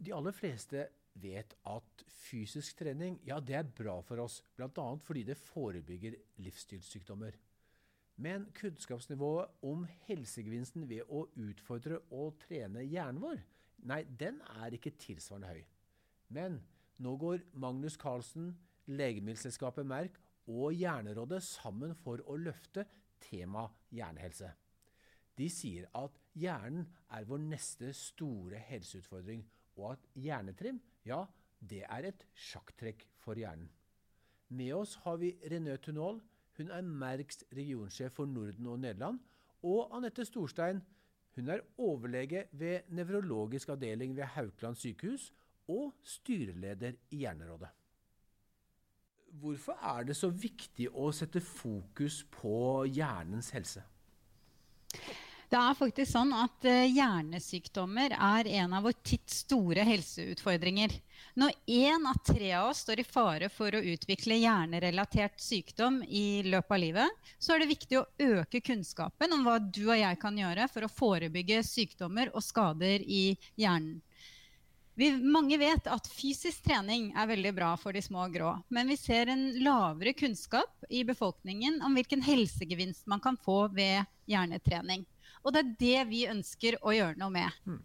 De aller fleste vet at fysisk trening ja, det er bra for oss, bl.a. fordi det forebygger livsstilssykdommer. Men kunnskapsnivået om helsegevinsten ved å utfordre og trene hjernen vår, nei, den er ikke tilsvarende høy. Men nå går Magnus Carlsen, Legemiddelselskapet Merk og Hjernerådet sammen for å løfte tema hjernehelse. De sier at hjernen er vår neste store helseutfordring, og at hjernetrim, ja, det er et sjakktrekk for hjernen. Med oss har vi René Tunol, hun er Merks regionsjef for Norden og Nederland, og Anette Storstein, hun er overlege ved nevrologisk avdeling ved Haukeland sykehus og styreleder i Hjernerådet. Hvorfor er det så viktig å sette fokus på hjernens helse? Det er faktisk sånn at uh, hjernesykdommer er en av vår tids store helseutfordringer. Når én av tre av oss står i fare for å utvikle hjernerelatert sykdom i løpet av livet, så er det viktig å øke kunnskapen om hva du og jeg kan gjøre for å forebygge sykdommer og skader i hjernen. Vi, mange vet at fysisk trening er veldig bra for de små og grå. Men vi ser en lavere kunnskap i befolkningen om hvilken helsegevinst man kan få ved hjernetrening. Og det er det vi ønsker å gjøre noe med. Mm.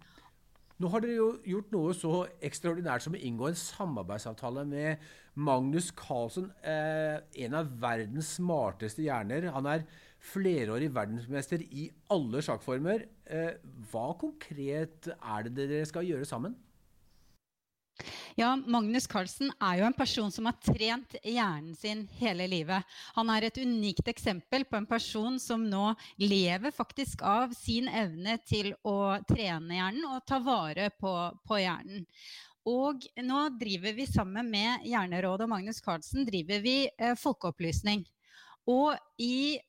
Nå har dere jo gjort noe så ekstraordinært som å inngå en samarbeidsavtale med Magnus Carlsen, eh, en av verdens smarteste hjerner. Han er flerårig verdensmester i alle sjakkformer. Eh, hva konkret er det dere skal gjøre sammen? Ja, Magnus Carlsen er jo en person som har trent hjernen sin hele livet. Han er et unikt eksempel på en person som nå lever faktisk av sin evne til å trene hjernen og ta vare på, på hjernen. Og nå driver vi sammen med Hjernerådet og Magnus Carlsen driver vi eh, folkeopplysning. Og i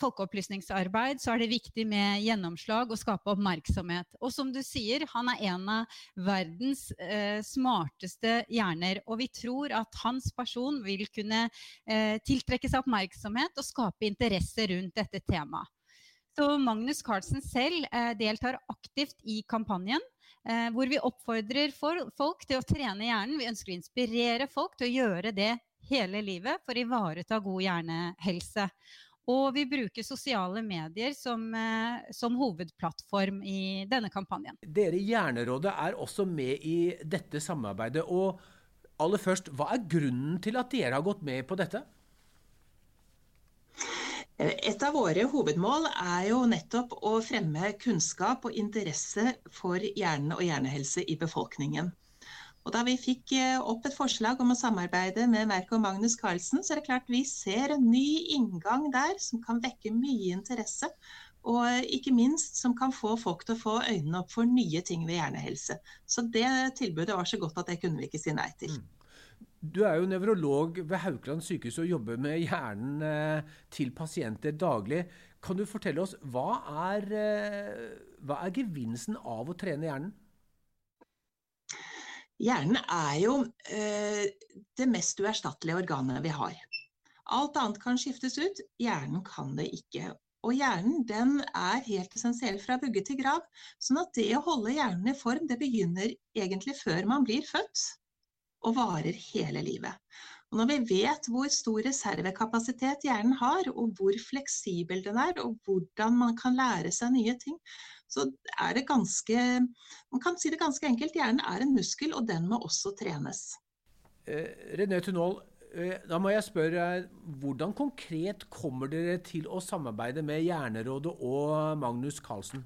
folkeopplysningsarbeid så er det viktig med gjennomslag og skape oppmerksomhet. Og som du sier, han er en av verdens eh, smarteste hjerner. Og vi tror at hans person vil kunne eh, tiltrekke seg oppmerksomhet og skape interesse rundt dette temaet. Så Magnus Carlsen selv eh, deltar aktivt i kampanjen. Eh, hvor vi oppfordrer folk til å trene hjernen. Vi ønsker å inspirere folk til å gjøre det hele livet for å ivareta god hjernehelse. Og vi bruker sosiale medier som, eh, som, hovedplattform i denne kampanjen. Dere i Hjernerådet er også med i dette samarbeidet. Og aller først, hva er grunnen til at dere har gått med på dette? Et av våre hovedmål er jo nettopp å fremme kunnskap og interesse for hjerne og hjernehelse i befolkningen. Og da vi fikk eh, opp et forslag om å samarbeide med Merk og Magnus Carlsen, så er det klart vi ser en ny inngang der som kan vekke mye interesse. Og ikke minst som kan få folk til å få øynene opp for nye ting ved hjernehelse. Så det tilbudet var så godt at det kunne vi ikke si nei til. Mm. Du er jo nevrolog ved Haukeland sykehus og jobber med hjernen eh, til pasienter daglig. Kan du fortelle oss, hva er, eh, hva er gevinsten av å trene hjernen? Hjernen er jo eh, det mest uerstattelige organet vi har. Alt annet kan skiftes ut, hjernen kan det ikke. Og hjernen den er helt essensiell fra vugge til grav. sånn at det å holde hjernen i form, det begynner egentlig før man blir født, og varer hele livet. Og når vi vet hvor stor reservekapasitet hjernen har, og hvor fleksibel den er, og hvordan man kan lære seg nye ting, så er det ganske Man kan si det ganske enkelt. Hjernen er en muskel, og den må også trenes. Eh, René Tunol, eh, da må jeg spørre, hvordan konkret kommer dere til å samarbeide med Hjernerådet og Magnus Carlsen?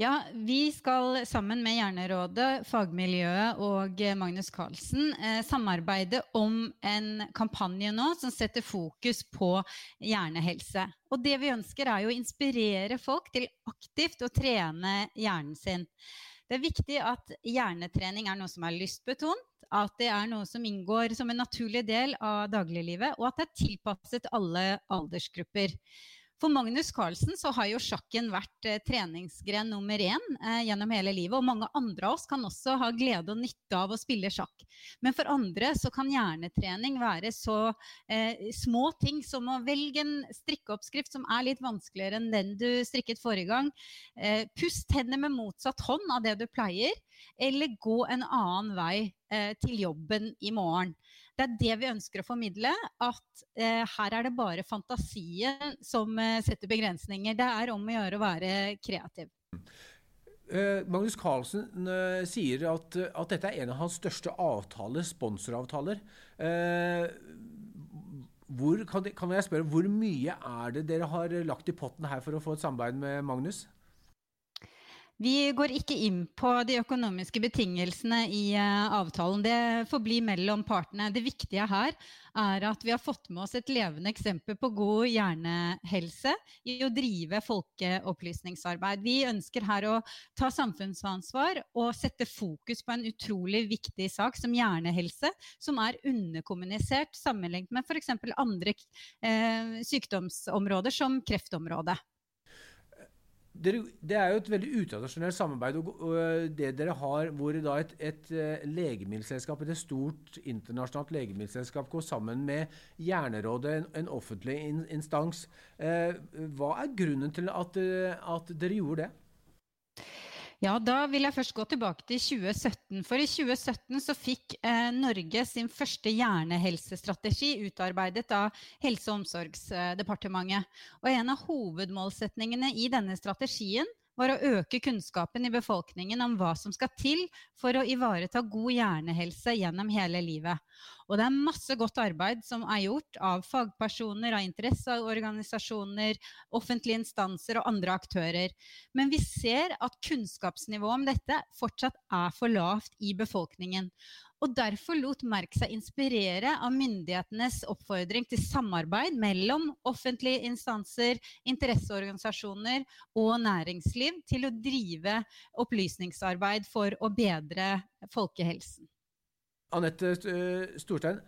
Ja, vi skal sammen med Hjernerådet, fagmiljøet og Magnus Carlsen eh, samarbeide om en kampanje nå som setter fokus på hjernehelse. Og det vi ønsker er jo å inspirere folk til aktivt å trene hjernen sin. Det er viktig at hjernetrening er noe som er lystbetont, at det er noe som inngår som en naturlig del av dagliglivet, og at det er tilpasset alle aldersgrupper. For Magnus Carlsen så har jo sjakken vært eh, treningsgren nummer én eh, gjennom hele livet. Og mange andre av oss kan også ha glede og nytte av å spille sjakk. Men for andre så kan hjernetrening være så eh, små ting som å velge en strikkeoppskrift som er litt vanskeligere enn den du strikket forrige gang. Eh, pust hendene med motsatt hånd av det du pleier. Eller gå en annen vei eh, til jobben i morgen. Det er det vi ønsker å formidle. At eh, her er det bare fantasien som eh, setter begrensninger. Det er om å gjøre å være kreativ. Uh, Magnus Carlsen uh, sier at, at, dette er en av hans største avtaler, sponsoravtaler. Uh, hvor, kan, jeg spørre, hvor mye er det dere har lagt i potten her for å få et samarbeid med Magnus? Vi går ikke inn på de økonomiske betingelsene i uh, avtalen. Det får bli mellom partene. Det viktige her er at vi har fått med oss et levende eksempel på god hjernehelse i å drive folkeopplysningsarbeid. Vi ønsker her å ta samfunnsansvar og sette fokus på en utrolig viktig sak som hjernehelse, som er underkommunisert sammenlignet med f.eks. andre eh, sykdomsområder som kreftområdet det er jo et veldig utradisjonelt samarbeid. Og, og det dere har, hvor da et, et, eh, legemiddelselskap, et stort internasjonalt legemiddelselskap går sammen med Hjernerådet, en, en offentlig in, instans. Eh, hva er grunnen til at, eh, at dere gjorde det? Ja, Da vil jeg først gå tilbake til 2017. For i 2017 så fikk eh, Norge sin første hjernehelsestrategi utarbeidet av Helse- og omsorgsdepartementet. Og en av hovedmålsetningene i denne strategien var å øke kunnskapen i befolkningen om hva som skal til for å ivareta god hjernehelse gjennom hele livet. Og det er masse godt arbeid som er gjort av fagpersoner, av interesseorganisasjoner, offentlige instanser og andre aktører. Men vi ser at kunnskapsnivået om dette fortsatt er for lavt i befolkningen og derfor lot Merk seg inspirere av myndighetenes oppfordring til samarbeid mellom offentlige instanser, interesseorganisasjoner og næringsliv til å drive opplysningsarbeid for å bedre folkehelsen. Anette eh, Storstein,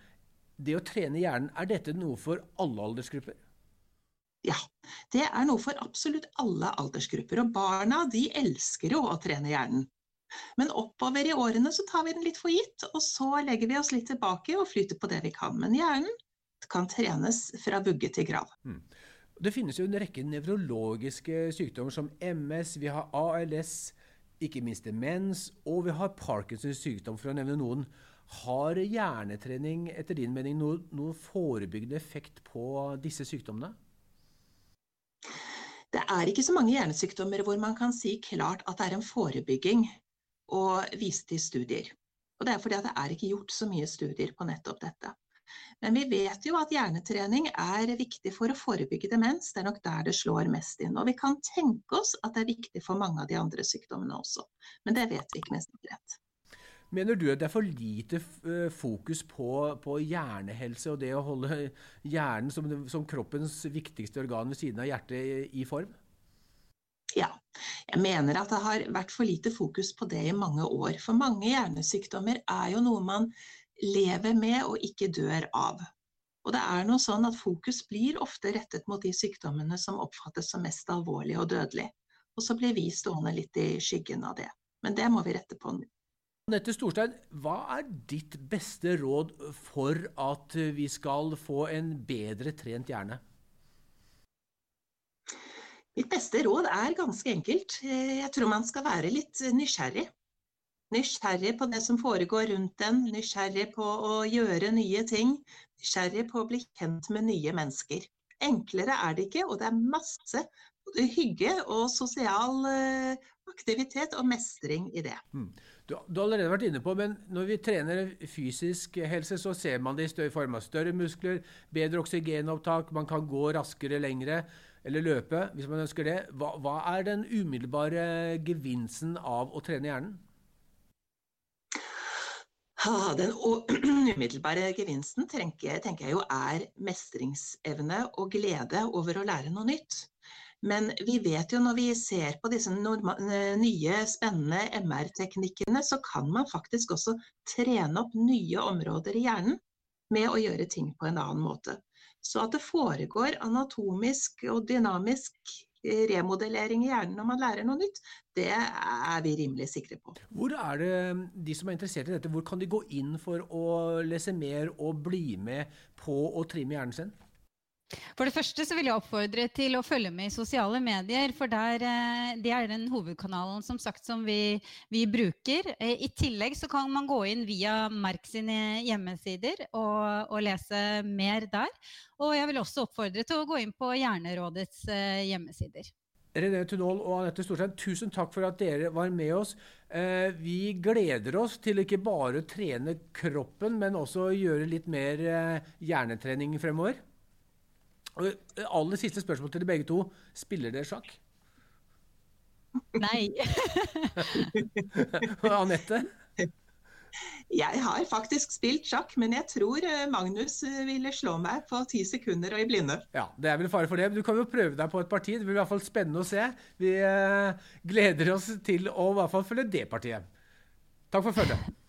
det å trene hjernen, er dette noe for alle aldersgrupper? Ja, det er noe for absolutt alle aldersgrupper. Og barna de elsker jo å trene hjernen. Men oppover i årene så tar vi den litt for gitt, og så legger vi oss litt tilbake og flyter på det vi kan. Men hjernen kan trenes fra vugge til grav. Mm. Det finnes jo en rekke nevrologiske sykdommer som MS, vi har ALS, ikke minst demens, og vi har Parkinsons sykdom, for å nevne noen. Har hjernetrening etter din mening noen noe forebyggende effekt på disse sykdommene? Det er ikke så mange hjernesykdommer hvor man kan si klart at det er en forebygging og vise til studier. Og det er fordi det er ikke gjort så mye studier på nettopp dette. Men vi vet jo at hjernetrening er viktig for å forebygge demens. Det er nok der det slår mest inn. Og vi kan tenke oss at det er viktig for mange av de andre sykdommene også. Men det vet vi ikke med sikkerhet. Mener du at det er for lite eh, fokus på, på hjernehelse og det å holde hjernen som, som, kroppens viktigste organ ved siden av hjertet i form? Jeg mener at det har vært for lite fokus på det i mange år. For mange hjernesykdommer er jo noe man lever med og ikke dør av. Og det er noe sånn at fokus blir ofte rettet mot de sykdommene som oppfattes som mest alvorlige og dødelige. Og så blir vi stående litt i skyggen av det. Men det må vi rette på nå. Nette Storstein, hva er ditt beste råd for at vi skal få en bedre trent hjerne? Mitt beste råd er ganske enkelt. Jeg tror man skal være litt nysgjerrig. Nysgjerrig på det som foregår rundt en, nysgjerrig på å gjøre nye ting. Nysgjerrig på å bli kjent med nye mennesker. Enklere er det ikke, og det er masse både hygge og sosial eh, aktivitet og mestring i det. Mm. Du, du, har allerede vært inne på, men når vi trener fysisk helse, så ser man det i form av større muskler, bedre oksygenopptak, man kan gå raskere lengre eller løpe, hvis man ønsker det. Hva, hva er den umiddelbare gevinsten av å trene hjernen? Den umiddelbare gevinsten tenker, tenker jeg jo er mestringsevne og glede over å lære noe nytt. Men vi vet jo når vi ser på disse nye, spennende MR-teknikkene, så kan man faktisk også trene opp nye områder i hjernen med å gjøre ting på en annen måte. Så at det foregår anatomisk og dynamisk eh, remodellering i hjernen når man lærer noe nytt, det er vi rimelig sikre på. Hvor er det de som er interessert i dette, hvor kan de gå inn for å lese mer og bli med på å trimme hjernen sin? For det første så vil jeg oppfordre til å følge med i sosiale medier. For der, eh, det er den hovedkanalen som sagt som vi, vi, bruker. Eh, I tillegg så kan man gå inn via Merk sine hjemmesider og, og, lese mer der. Og jeg vil også oppfordre til å gå inn på Hjernerådets eh, hjemmesider. René Tunål og Anette Storstein, tusen takk for at dere var med oss. Vi gleder oss til ikke bare å trene kroppen, men også gjøre litt mer hjernetrening fremover. Og aller siste spørsmål til de begge to. Spiller dere sjakk? Nei. Anette? Jeg har faktisk spilt sjakk, men jeg tror eh, Magnus eh, ville slå meg på ti sekunder og i blinde. Ja, Det er vel fare for det. Men du kan jo prøve deg på et parti. Det blir i hvert fall spennende å se. Vi eh, gleder oss til å i hvert fall følge det partiet. Takk for følget.